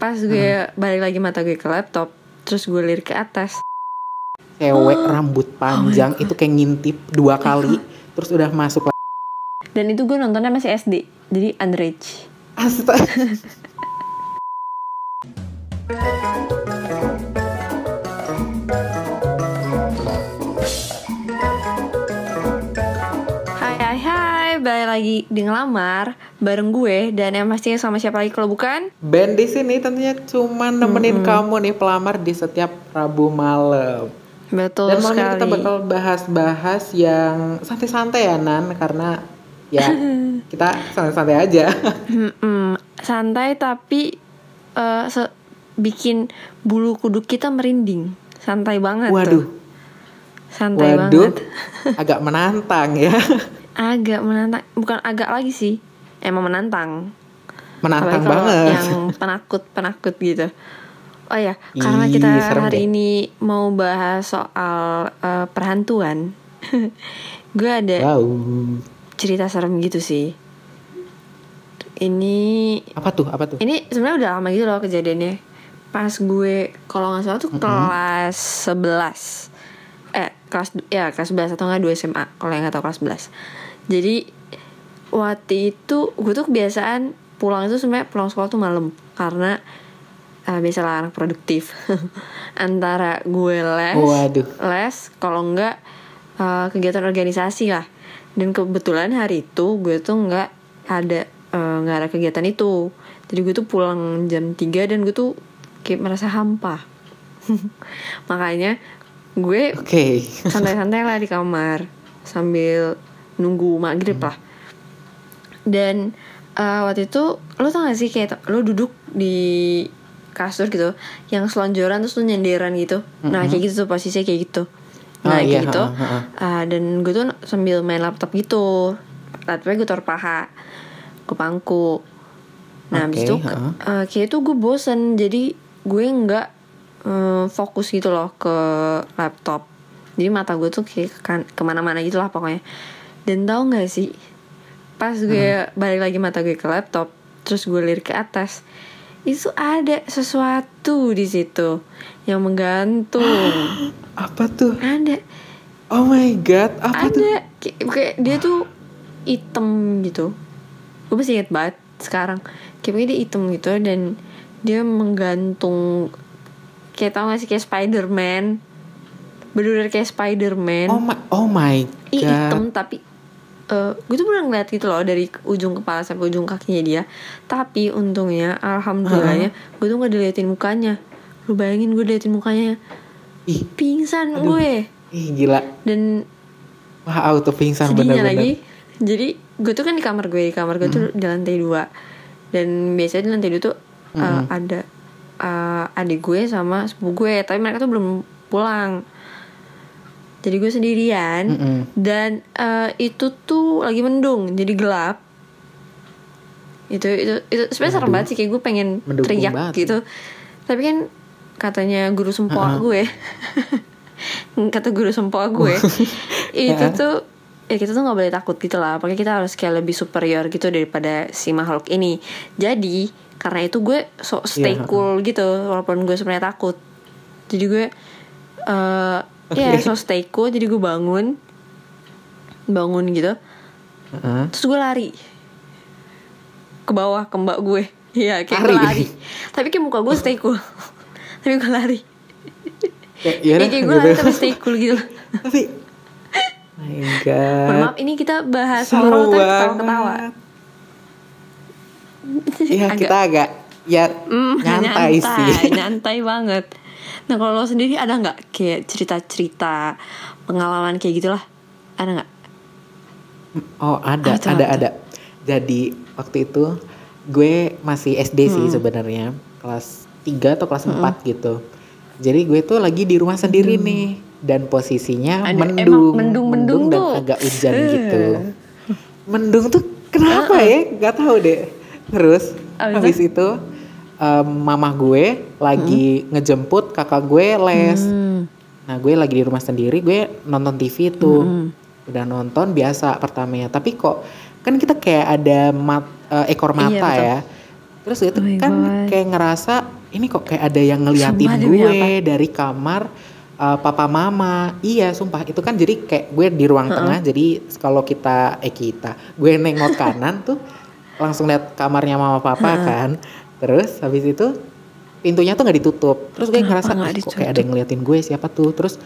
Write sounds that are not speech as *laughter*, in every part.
pas gue balik lagi mata gue ke laptop terus gue lirik ke atas cewek Oh. rambut panjang itu kayak ngintip dua kali terus udah masuk lagi. dan itu gue nontonnya masih SD jadi underage Astaga. *laughs* lagi di ngelamar bareng gue dan yang pastinya sama siapa lagi kalau bukan Ben di sini tentunya cuma nemenin kamu nih pelamar di setiap Rabu malam. betul Dan malam sekali kita bakal bahas-bahas yang santai-santai ya Nan karena ya *laughs* kita santai-santai aja. *laughs* Mm-mm. santai tapi se- bikin bulu kuduk kita merinding santai banget Waduh, tuh santai waduh, banget *laughs* agak menantang ya. Agak menantang bukan agak lagi sih emang menantang Menantang banget. yang *laughs* penakut penakut gitu oh ya karena Ih, kita hari deh. ini mau bahas soal eh, perhantuan *laughs* gue ada Wow. cerita serem gitu sih ini Apa tuh? Apa tuh? ini sebenarnya udah lama gitu loh kejadiannya pas gue kalau nggak salah tuh kelas 11 eh kelas ya kelas 11 atau enggak 2 SMA kalau yang nggak tahu kelas 11 jadi waktu itu gue tuh kebiasaan pulang itu sebenarnya pulang sekolah tuh malam. Karena eh, biasalah anak produktif. *laughs* Antara gue les Waduh. les kalau enggak eh, kegiatan organisasi lah. Dan kebetulan hari itu gue tuh nggak ada eh, nggak ada kegiatan itu. Jadi gue tuh pulang jam 3 dan gue tuh kayak merasa hampa. *laughs* Makanya gue Oke. *laughs* santai-santai lah di kamar sambil nunggu maghrib lah. Dan eh, waktu itu lo tau gak sih kayak lo duduk di kasur gitu yang selonjoran terus lo nyenderan gitu. Nah kayak gitu tuh posisinya kayak gitu. Nah Ah, kayak iya, gitu. ha, ha, ha. Ah, dan gue tuh sambil main laptop gitu. Laptopnya gue taruh paha ke pangku. Nah Oke, abis itu eh, kayak itu gue bosen. Jadi gue nggak eh, fokus gitu loh ke laptop. Jadi mata gue tuh kayak kan, ke mana-mana gitu lah pokoknya. Dan tau nggak sih pas gue balik lagi mata gue ke laptop terus gue lirik ke atas itu ada sesuatu di situ yang menggantung. *gasps* Apa tuh? ada. Oh my god, apa tuh? ada kayak, dia tuh hitam gitu. Gue masih inget banget sekarang. Kayak pokoknya dia hitam gitu dan dia menggantung kayak tau gak sih kayak Spiderman. Bener-bener kayak Spiderman. Oh my, oh my Ih, god. hitam tapi eh gue tuh pernah ngeliat gitu loh dari ujung kepala sampai ujung kakinya dia. Tapi untungnya alhamdulillahnya gue tuh gak diliatin mukanya. Lu bayangin gue diliatin mukanya. Ih, pingsan Aduh. gue. Ih gila. dan Wah, auto pingsan bener-bener. lagi. Jadi gue tuh kan di kamar gue di kamar gue tuh di lantai dua. Dan biasanya di lantai dua tuh uh, ada uh, adik gue sama sepupu gue tapi mereka tuh belum pulang. Jadi gue sendirian Mm-mm. dan uh, itu tuh lagi mendung jadi gelap. Itu itu itu sebenarnya serem banget sih kayak gue pengen Mendukung teriak banget. gitu. tapi kan katanya guru sempoa gue. *laughs* Kata guru sempoa gue. *laughs* Itu tuh ya kita tuh nggak boleh takut gitu lah. Pokoknya kita harus kayak lebih superior gitu daripada si makhluk ini. Jadi karena itu gue so stay Iya, cool gitu walaupun gue sebenarnya takut jadi gue eh ya Oke. so stay cool jadi gue bangun bangun gitu Heeh. terus gue lari ke bawah ke mbak gue *laughs* Iya kayak gue Lari? lari Tapi kayak muka gue stay cool *laughs* Tapi gue lari Ya, yaudah, kayak gue gitu. lari tapi stay cool gitu Tapi my *laughs* Mohon god. maaf ini kita bahas horor tapi ketawa-ketawa. *laughs* Ya Agak- kita agak ya Hmm, *laughs* nyantai, sih. *laughs* Nyantai banget Nah kalau lo sendiri ada nggak Kayak cerita-cerita Pengalaman kayak gitulah Ada nggak? Oh ada, tuh, ada, ada. Jadi waktu itu gue masih SD sih Hmm. sebenarnya kelas 3 atau kelas 4 gitu. Jadi gue tuh lagi di rumah sendiri nih dan posisinya Hmm. Ada- mendung, emang mendung-mendung dan tuh. agak hujan gitu. Mendung tuh kenapa ya? Gak tahu deh. Terus Abis habis itu em, mama gue lagi ngejemput kakak gue les. Hmm. Nah gue lagi di rumah sendiri, gue nonton TV tuh. Hmm. Udah nonton biasa pertamanya. Tapi kok kan kita kayak ada mat, eh, ekor Iya, mata betul. ya. terus tuh Oh kan God. kayak ngerasa ini kok kayak ada yang ngeliatin Sumpah, gue dari kamar uh, papa mama iya sumpah itu kan jadi kayak gue di ruang tengah jadi kalau kita eh kita gue nengok kanan tuh langsung lihat kamarnya mama papa kan. Terus habis itu pintunya tuh nggak ditutup. Terus gue Kenapa ngerasa "Ih, kok kayak ada yang ngeliatin gue siapa tuh? Terus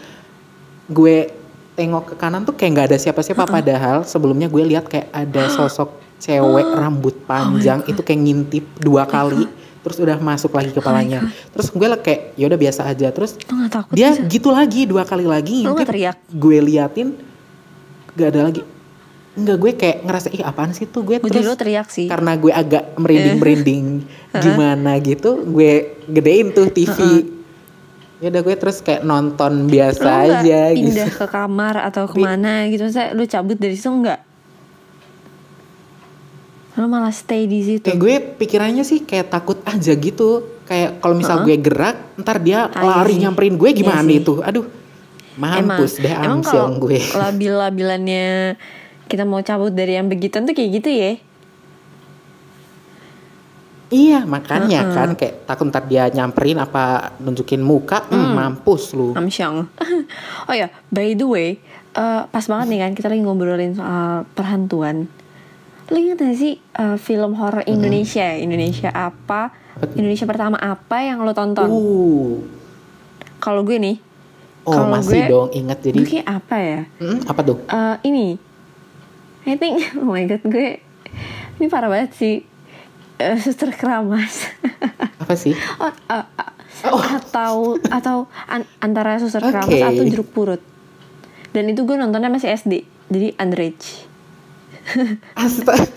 gue tengok ke kanan tuh kayak nggak ada siapa-siapa. Padahal sebelumnya gue lihat kayak ada sosok cewek rambut Oh panjang itu kayak ngintip dua kali. Terus udah masuk lagi kepalanya. Terus gue lah kayak ya udah biasa aja. Terus dia bisa? gitu lagi dua kali lagi ngintip. gue liatin gak ada lagi Enggak gue kayak ngerasa ih apaan sih tuh? Gue terus dulu teriak sih. karena gue agak merinding-merinding *laughs* gimana gitu gue gedein tuh TV ya udah gue terus kayak nonton biasa Lo gak aja pindah gitu. ke kamar atau ke mana gitu? Maksudnya lu cabut dari situ enggak? Lo malah stay di situ. Kayak gue pikirannya sih kayak takut aja gitu. Kayak kalau misal Heeh. gue gerak ntar dia Ah, iya lari sih. nyamperin gue Iya gimana sih. itu? Aduh mampus deh emang kalau amsyong gue. labil-labilannya kita mau cabut dari yang begituan tuh kayak gitu ya? Iya makanya kan kayak takut ntar dia nyamperin apa nunjukin muka hmm, mampus lu. Amsyong *laughs* Oh ya by the way eh, Pas banget nih kan kita lagi ngobrolin soal perhantuan. Lo inget gak sih eh, film horor Indonesia Indonesia apa? Indonesia pertama apa yang lo tonton? Uh. Kalau gue nih oh masih gue- dong ingat jadi. Gue apa ya? Hmm, apa tuh? Eh, Ini I think *laughs* Oh my god gue Ini parah banget sih Eh, Suster keramas *laughs* apa sih Oh, uh, uh, atau atau an- antara suster keramas Oke. atau jeruk purut. Dan itu gue nontonnya masih SD, jadi underage. *laughs* Astaga.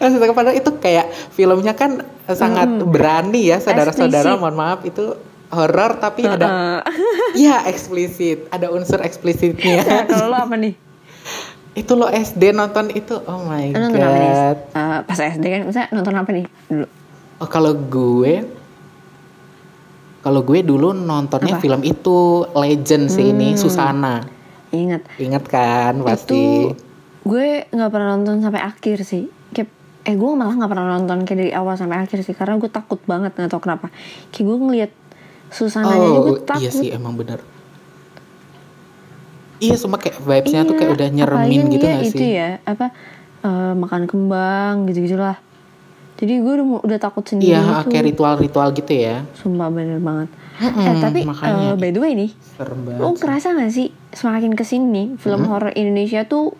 Astaga padahal itu kayak filmnya kan sangat berani ya saudara-saudara mohon maaf itu horor tapi ada Eh, ya eksplisit ada unsur eksplisitnya nah, kalau lo apa nih? Itu lo SD nonton itu oh my nonton apa nih? god Eh, pas SD kan, misalnya nonton apa nih dulu? oh kalau gue kalau gue dulu nontonnya Apa? film itu legend sih ini Hmm. Susana Ingat ingat kan pasti itu gue nggak pernah nonton sampai akhir sih. Kayak eh gue malah nggak pernah nonton kayak dari awal sampai akhir sih karena gue takut banget nggak tau kenapa. Kayak gue ngeliat Susananya aja gue oh takut. iya sih emang bener iya semua kayak vibesnya tuh Iya, kayak udah apalagi nyeremin gitu gak itu sih? ya apa eh, makan kembang gitu gitulah jadi gue udah udah takut sendiri Iya, tuh kayak ritual-ritual gitu ya. sumpah bener banget. Mm-mm, eh tapi makanya. eh, by the way nih lo ngerasa gak sih. semakin ke sini film horor Indonesia tuh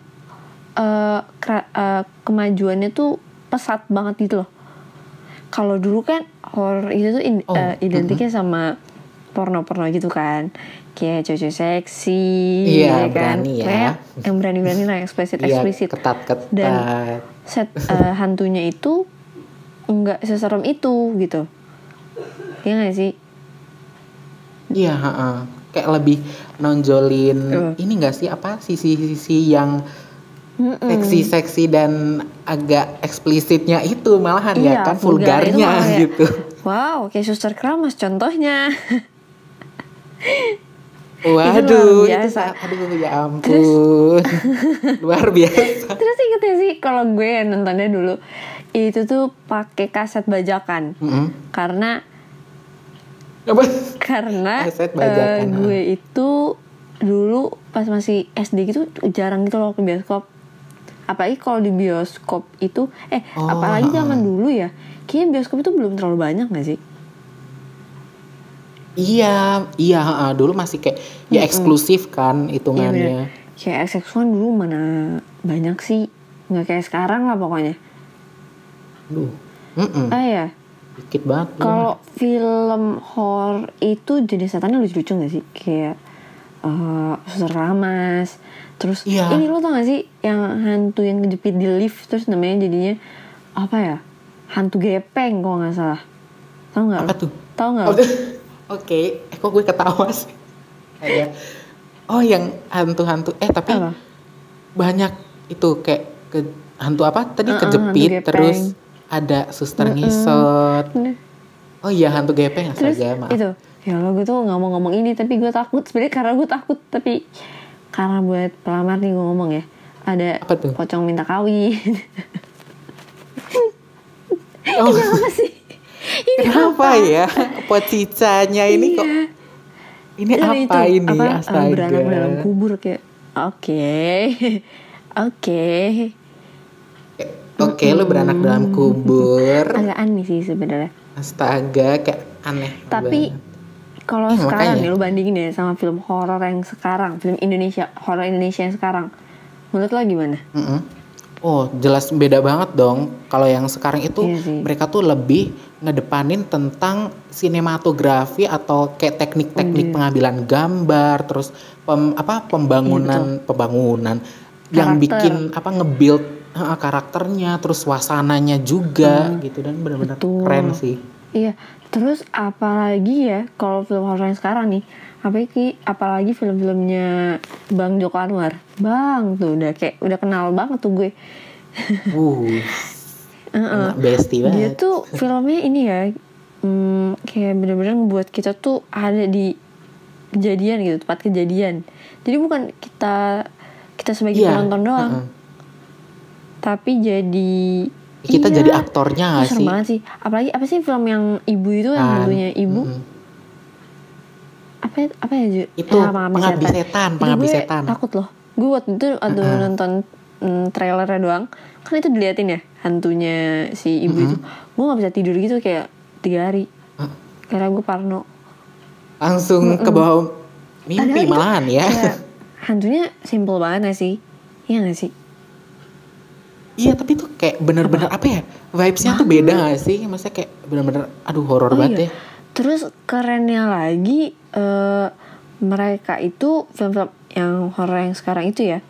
eh, kera- eh, kemajuannya tuh pesat banget gitu loh. Kalau dulu kan horor itu tuh in- Oh, eh, identiknya sama porno-porno gitu kan kayak cewek seksi Iya, kan berani ya. Kayak yang berani-berani lah eksplisit Iya, eksplisit ketat-ketat. Dan- set eh, hantunya itu nggak seserem itu gitu ya nggak sih Iya, heeh. Kayak lebih nonjolin Uh. ini gak sih apa sisi-sisi yang seksi-seksi dan agak eksplisitnya itu malahan ya Iya, kan vulgar itu vulgarnya kayak, gitu. wow kayak suster keramas contohnya *laughs* Waduh, itu, sa- aduh ya ampun. *laughs* Luar biasa. terus inget gak sih kalau gue nontonnya dulu itu tuh pakai kaset bajakan Mm-mm. karena Apa? karena Kaset bajakan, ah. gue itu dulu pas masih SD gitu jarang gitu loh ke bioskop apalagi kalau di bioskop itu eh Oh, apalagi ah. zaman dulu ya kayaknya bioskop itu belum terlalu banyak gak sih Iya, iya, heeh. dulu masih kayak ya eksklusif kan Iya hitungannya. bener. Kayak XX1 dulu mana banyak sih nggak kayak sekarang lah pokoknya. Duh. Mm-mm. Ah ya, Dikit banget. kalau film horror itu jenis setannya lucu-lucu gak sih? Kayak eh suster ramas. Terus Iya. ini lo tau gak sih yang hantu yang kejepit di lift terus namanya jadinya apa ya? Hantu gepeng kalau nggak salah. Tahu nggak? Apa lo? tuh? Tahu nggak? *laughs* Oke, eh kok gue ketawa sih? Ada. Oh, yang hantu-hantu. Eh, tapi Apa? banyak itu kayak ke hantu apa? Tadi Uh-uh, hantu kejepit terus ada suster ngisot. Bener. Oh iya, hantu gepeng astaga, maaf. itu ya lo gue tuh nggak mau ngomong ini tapi gue takut sebenarnya karena gue takut tapi karena buat pelamar nih gue ngomong ya ada Apa tuh? pocong minta kawin Oh, *laughs* Kenapa sih? Ini kenapa apa? ya? Pocicanya ini kok Iya. ini Dan apa itu, ini? apa, eh, Astaga. beranak dalam kubur kayak oke *laughs* oke Oke, lu beranak dalam kubur. agak aneh sih sebenarnya Astaga, kayak aneh. tapi kalau Eh, sekarang makanya. nih lu bandingin ya sama film horor yang sekarang film Indonesia horor Indonesia yang sekarang menurut lo gimana Mm-mm. Oh, jelas beda banget dong. Kalau yang sekarang itu Iya sih. mereka tuh lebih ngedepanin tentang sinematografi atau kayak teknik-teknik Iya. pengambilan gambar, terus pem, apa pembangunan pembangunan yang Karakter. bikin apa nge-build eh, karakternya, terus suasananya juga gitu dan benar-benar keren sih. Iya, terus apalagi ya kalau film horor yang sekarang nih, apalagi apalagi film-filmnya Bang Joko Anwar. Bang tuh udah kayak udah kenal banget tuh gue. Uh, *laughs* enak bestie Dia banget. tuh filmnya ini ya, hmm, kayak bener-bener ngebuat kita tuh ada di kejadian gitu, tempat kejadian. Jadi bukan kita kita sebagai Iya, penonton doang, heeh. tapi jadi Kita Iya. jadi aktornya gak sih? banget sih. Apalagi apa sih film yang ibu itu yang hantunya ibu? mm-mm. Apa apa ya Ju? Itu, Eh, Pengabdi Setan, Itu Pengabdi gue Setan. takut loh gue waktu itu waktu nonton mm, trailernya doang kan itu diliatin ya hantunya si ibu itu gue nggak bisa tidur gitu kayak tiga hari Heeh. karena gue parno Langsung ke bawah mimpi Padahal itu malahan ya. kayak *laughs* hantunya simple banget gak sih iya gak sih Iya tapi tuh kayak bener-bener apa, ya vibesnya tuh beda gak sih? Maksudnya kayak bener-bener aduh horor Oh banget iya. ya. Terus kerennya lagi eh, mereka itu film-film yang horor yang sekarang itu ya,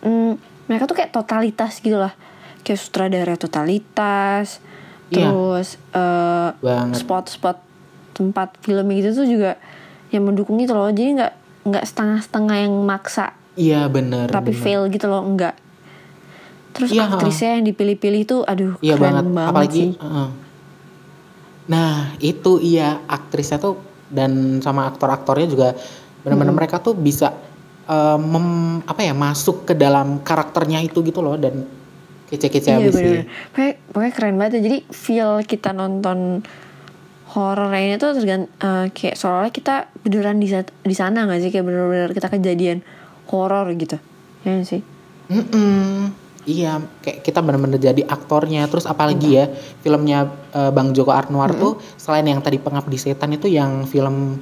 mm, mereka tuh kayak totalitas gitu lah, kayak sutradara totalitas, Iya. terus eh, Banget. spot-spot tempat film gitu tuh juga yang mendukung gitu loh, jadi nggak nggak setengah-setengah yang maksa Iya bener. tapi bener. fail gitu loh, enggak. Terus Iya, aktrisnya yang dipilih-pilih tuh, aduh Iya keren banget. banget, Apalagi sih. heeh. Nah itu iya aktrisnya tuh dan sama aktor-aktornya juga bener-bener mereka tuh bisa eh, mem- apa ya masuk ke dalam karakternya itu gitu loh dan kece-kece Iya abis sih. bener Pokoknya, pokoknya keren banget ya. Jadi feel kita nonton horor ini tuh tergant eh, kayak seolah kita beneran di di sana nggak sih kayak bener-bener kita kejadian horor gitu. Ya sih. Mm-mm. Iya, kayak kita bener-bener jadi aktornya. Terus apalagi ya filmnya eh, Bang Joko Anwar tuh selain yang tadi Pengabdi Setan itu yang film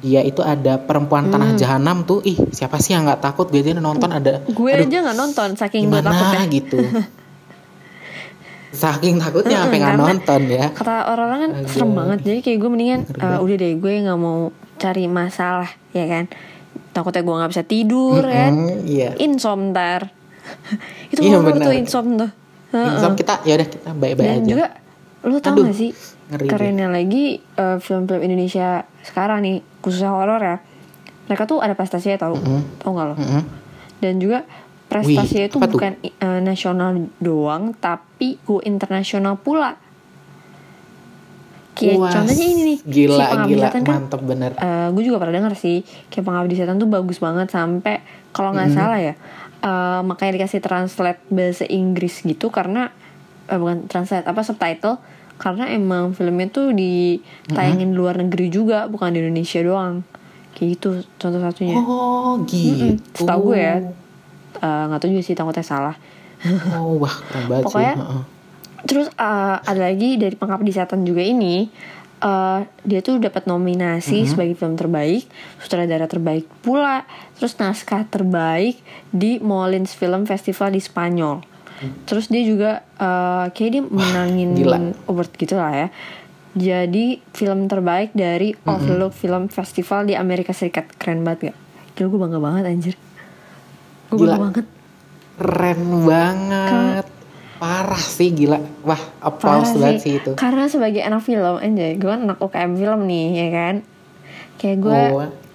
dia itu ada Perempuan Tanah Jahanam tuh. Ih, siapa sih yang nggak takut gue aja nonton ada Gue aduh, aja nggak nonton saking gue takutnya. gitu. *laughs* Saking takutnya sampai Mm-mm, nggak nonton ya. Kata orang-orang kan Aduh. serem banget. Jadi kayak gue mendingan banget. udah deh gue nggak mau cari masalah ya kan. Takutnya gue nggak bisa tidur kan. Mm, iya. Insom ntar. *laughs* itu Iya, horor tuh benar. insom tuh. Insaf kita ya udah kita baik-baik Dan aja. juga lu tau Aduh, gak sih ngeri deh. kerennya lagi eh, film-film Indonesia sekarang nih khususnya horor ya. Mereka tuh ada prestasinya tau, tau gak lo? Mm-mm. Dan juga prestasinya itu apa tuh? bukan eh, nasional doang, tapi go internasional pula. Kayak Wah, contohnya ini nih, Gila, si Pengabdi gila, Setan kan mantep bener. gue juga pernah denger sih kayak pengabdi setan tuh bagus banget sampai kalau nggak salah ya eh, makanya dikasih translate bahasa Inggris gitu karena eh, bukan translate apa subtitle karena emang filmnya tuh ditayangin di luar negeri juga bukan di Indonesia doang kayak gitu contoh satunya Oh, gitu. setahu gue ya Eh, nggak tahu juga sih takutnya salah Oh, wah keren banget Pokoknya sih. Terus eh, ada lagi dari Pengabdi Setan juga ini eh, dia tuh dapat nominasi sebagai film terbaik, sutradara terbaik pula, terus naskah terbaik di Molins Film Festival di Spanyol. Terus dia juga eh, kayak dia menangin award gitu lah ya. Jadi film terbaik dari Overlook Film Festival di Amerika Serikat keren banget gak? Gila gue bangga banget anjir. Gue bangga banget. Keren banget. Parah sih gila. Wah, applause banget sih itu. Karena sebagai anak film anjay, gue kan anak UKM film nih ya kan. Kayak gue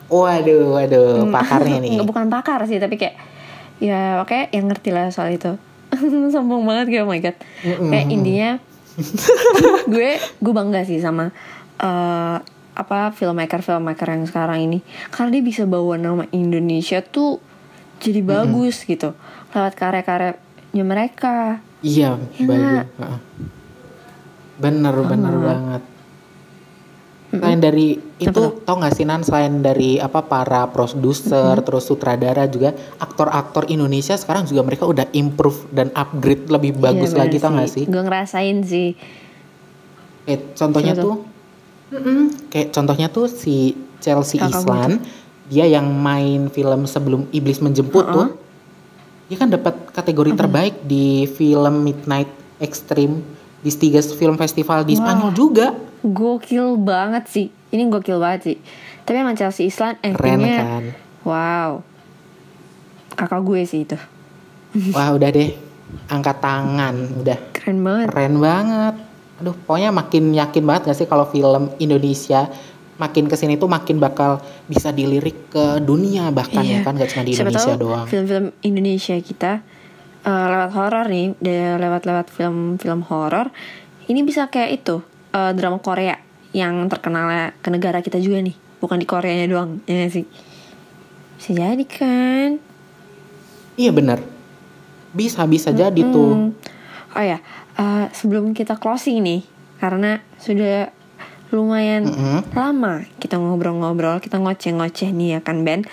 Oh, waduh, waduh, pakarnya *laughs* nih. nggak bukan pakar sih tapi kayak ya oke yang ngerti lah soal itu. *laughs* Sombong banget kayak oh my god. Kayak intinya *laughs* gue gue bangga sih sama eh, apa filmmaker filmmaker yang sekarang ini karena dia bisa bawa nama Indonesia tuh jadi bagus gitu lewat karya-karyanya mereka Iya, Ya bagus. nggak? Heeh. Bener bener banget. Selain dari itu tau gak sih Nan selain dari apa para produser terus sutradara juga aktor-aktor Indonesia sekarang juga mereka udah improve dan upgrade lebih bagus Iya, lagi bener tau gak sih? Gue ngerasain sih. Kayak contohnya Siapa tuh, Mm-mm. kayak contohnya tuh si Chelsea Kakak gue Islan, dia yang main film sebelum iblis menjemput tuh, dia kan dapat kategori terbaik di film Midnight Extreme di tiga film festival di Spanyol juga, Gokil banget sih. Ini gokil banget sih. Tapi emang Chelsea Islan keren actingnya kan? wow. Kakak gue sih itu. Wah udah deh, angkat tangan, udah Keren banget. keren banget. Aduh, pokoknya makin yakin banget gak sih kalau film Indonesia makin ke sini tuh makin bakal bisa dilirik ke dunia bahkan ya kan gak cuma di Iya. Siapa Indonesia tahu doang. Film-film Indonesia kita eh, lewat horor nih, lewat-lewat film-film horor, ini bisa kayak itu eh, drama Korea yang terkenal ke negara kita juga nih, bukan di Koreanya doang, ya sih? Bisa jadi kan? Iya bener, bisa bisa jadi tuh. Hmm. Oh ya, eh, sebelum kita closing nih, karena sudah lumayan Mm-mm. lama kita ngobrol-ngobrol, kita ngoceh-ngoceh nih ya kan Ben.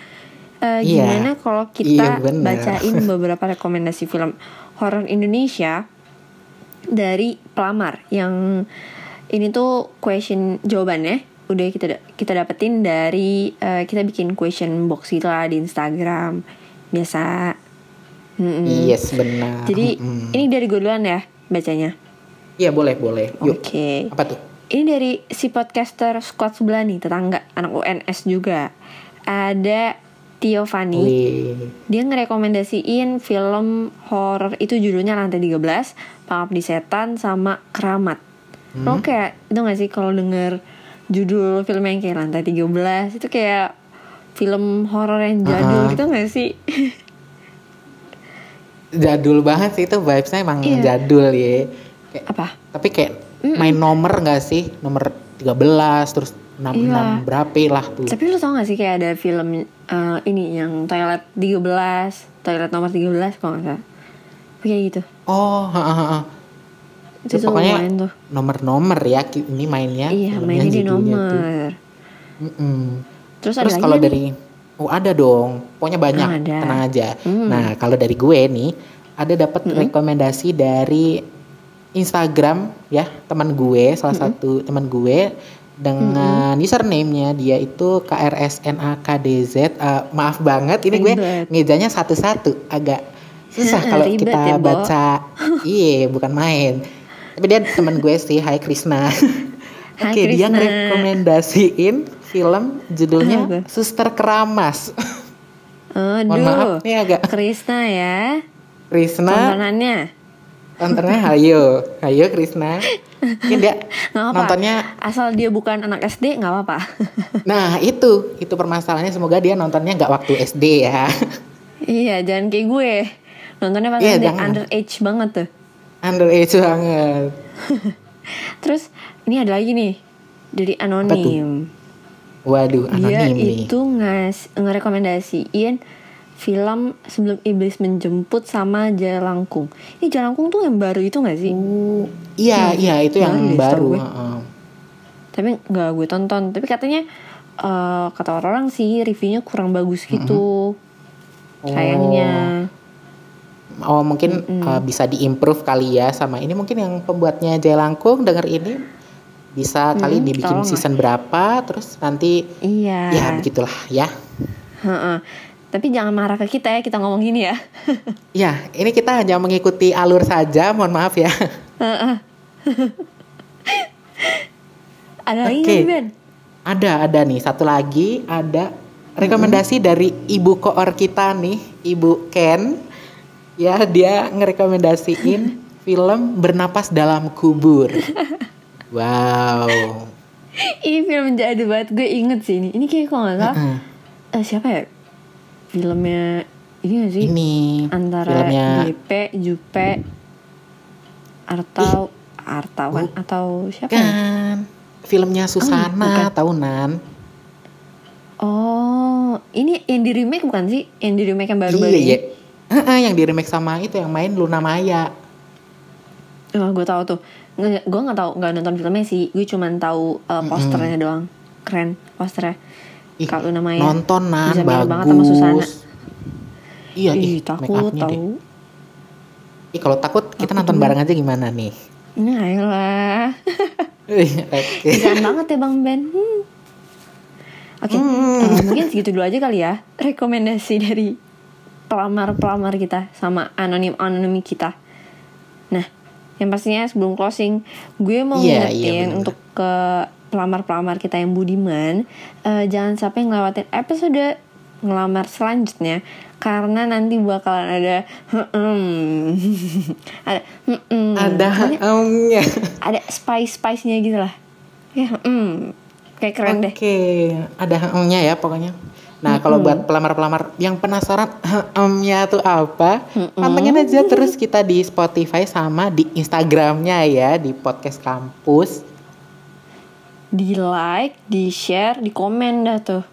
Eh, Iya. gimana kalau Iya, kita bener. bacain *laughs* beberapa rekomendasi film horor Indonesia dari pelamar yang ini tuh question jawabannya udah kita kita dapetin dari eh, kita bikin question box gitu lah di Instagram biasa. Mm-mm. Yes benar. Jadi *laughs* Mm-mm. ini dari gue duluan ya bacanya. Iya boleh boleh. Oke. Apa tuh? Ini dari si podcaster squad sebelah nih, tetangga, anak UNS juga. Ada Tio Fani. Wih. Dia ngerekomendasiin film horor itu judulnya Lantai 13, Pengabdi Setan sama Keramat. Lo kayak itu gak sih kalau denger judul film yang kayak Lantai 13 itu kayak film horor yang jadul Ah. gitu gak sih? Jadul banget sih itu vibesnya emang Iya. jadul ya. Kayak, Apa? tapi kayak main nomor gak sih? Nomor 13 terus 66 Iya. berapa lah tuh. Tapi lo tau gak sih kayak ada film eh, ini yang toilet 13, toilet nomor 13 kalau gak salah. Kayak gitu. Oh, ha, ha, ha. Itu Itu pokoknya tuh. nomor-nomor ya ini mainnya. Iya, mainnya di judulnya tuh. nomor. Mm-mm. Terus, ada Terus kalau dari oh ada dong, pokoknya banyak, Ada. tenang aja. Hmm. Nah kalau dari gue nih ada dapat rekomendasi dari Instagram ya teman gue, salah satu teman gue dengan username-nya dia itu KRSNAKDZ. Eh, maaf banget, ini gue ngejanya satu-satu, agak susah kalau kita ya, baca. *laughs* iya, bukan main. Tapi dia teman gue sih, Hai Krisna. *laughs* Hai, Oke, dia Krisna. ngerekomendasiin film judulnya? Suster Keramas. *laughs* Aduh. Mohon maaf nih agak Krisna ya. Krisna Tontonannya. Nontonnya hayo, hayo Krisna. Mungkin dia nontonnya Asal dia bukan anak SD nggak apa-apa. *laughs* Nah itu itu permasalahannya semoga dia nontonnya nggak waktu SD ya iya, jangan kayak gue. Nontonnya pas Iya, SD jangan. underage banget tuh. underage banget *laughs* Terus ini ada lagi nih dari anonim. waduh Dia anonim nih itu ngas ngerekomendasiin film sebelum iblis menjemput sama Jalangkung. Ini Jalangkung tuh yang baru itu gak sih? Uh, iya iya itu yang Baru deh, baru heeh. Tapi nggak gue tonton. Tapi katanya eh, kata orang sih reviewnya kurang bagus gitu. Sayangnya. oh mungkin uh, bisa diimprove kali ya sama ini mungkin yang pembuatnya Jelangkung denger ini bisa kali Hmm, dibikin season berapa terus nanti Iya. ya begitulah ya Heeh. Tapi jangan marah ke kita ya kita ngomong gini ya. *laughs* Ya, ini kita hanya mengikuti alur saja, mohon maaf ya. *laughs* Ada lagi Oke. nggak, Ben? Ada, ada nih, satu lagi, ada rekomendasi dari ibu koor kita nih, Ibu Ken. Ya, dia ngerekomendasiin *laughs* film Bernapas Dalam Kubur. Wow. Ini film jadul banget gue inget sih ini. Ini kayak kalau nggak salah Heeh. eh, siapa ya? Filmnya ini gak sih? Ini Antara filmnya JP, Jupe, Artau, Artawan atau siapa? kan filmnya Susana tahunan. Oh, ini yang di remake bukan sih? Yang di remake yang baru-baru Iya, ini? iya. Yang di remake sama itu yang main Luna Maya. Oh, gue tahu tuh. gue nggak tahu nggak nonton filmnya sih gue cuma tahu uh, posternya doang keren posternya kalau namanya nonton nan bisa bagus. banget sama Susana Iya, ih ih, takut tahu Ih, kalau takut kita nonton bareng aja gimana nih? nah lah. *laughs* Jangan banget ya Bang Ben. Hmm. Oke, eh, mungkin segitu dulu aja kali ya rekomendasi dari pelamar-pelamar kita sama anonim-anonim kita. Nah, yang pastinya sebelum closing, gue mau Iya, iya, ngingetin bener. untuk ke pelamar-pelamar kita yang budiman, eh, jangan sampai ngelewatin episode ngelamar selanjutnya karena nanti bakalan ada hmm, *laughs* ada hmm, Ada ada spice spice nya gitu lah. Ya hmm, kayak keren deh. Oke, ada omnya ya pokoknya. Nah, kalau buat pelamar-pelamar yang penasaran omnya tuh apa, pantengin aja terus kita di Spotify sama di Instagramnya ya di podcast kampus. Di like di share di komen dah tuh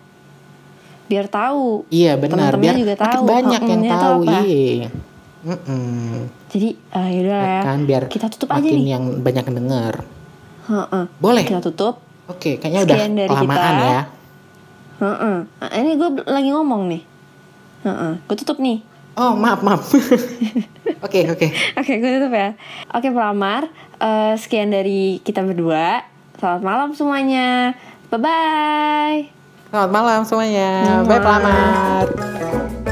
biar tahu Iya benar, Teman-temannya biar juga tahu banyak yang tahu. Iya. Mm-mm. jadi uh, yaudah lah ya kan biar kita tutup aja nih yang banyak denger. Heeh. Boleh. kita tutup Oke, kayaknya udah Sekian dari kelamaan kita. ya. Heeh. Nah, ini gue lagi ngomong nih Heeh. gue tutup nih Oh, maaf, maaf. *laughs* Oke, oke. *laughs* Oke, gue tutup ya. Oke, pelamar. eh, sekian dari kita berdua. Selamat malam semuanya. Bye bye. Selamat malam semuanya. Selamat Bye pelamar.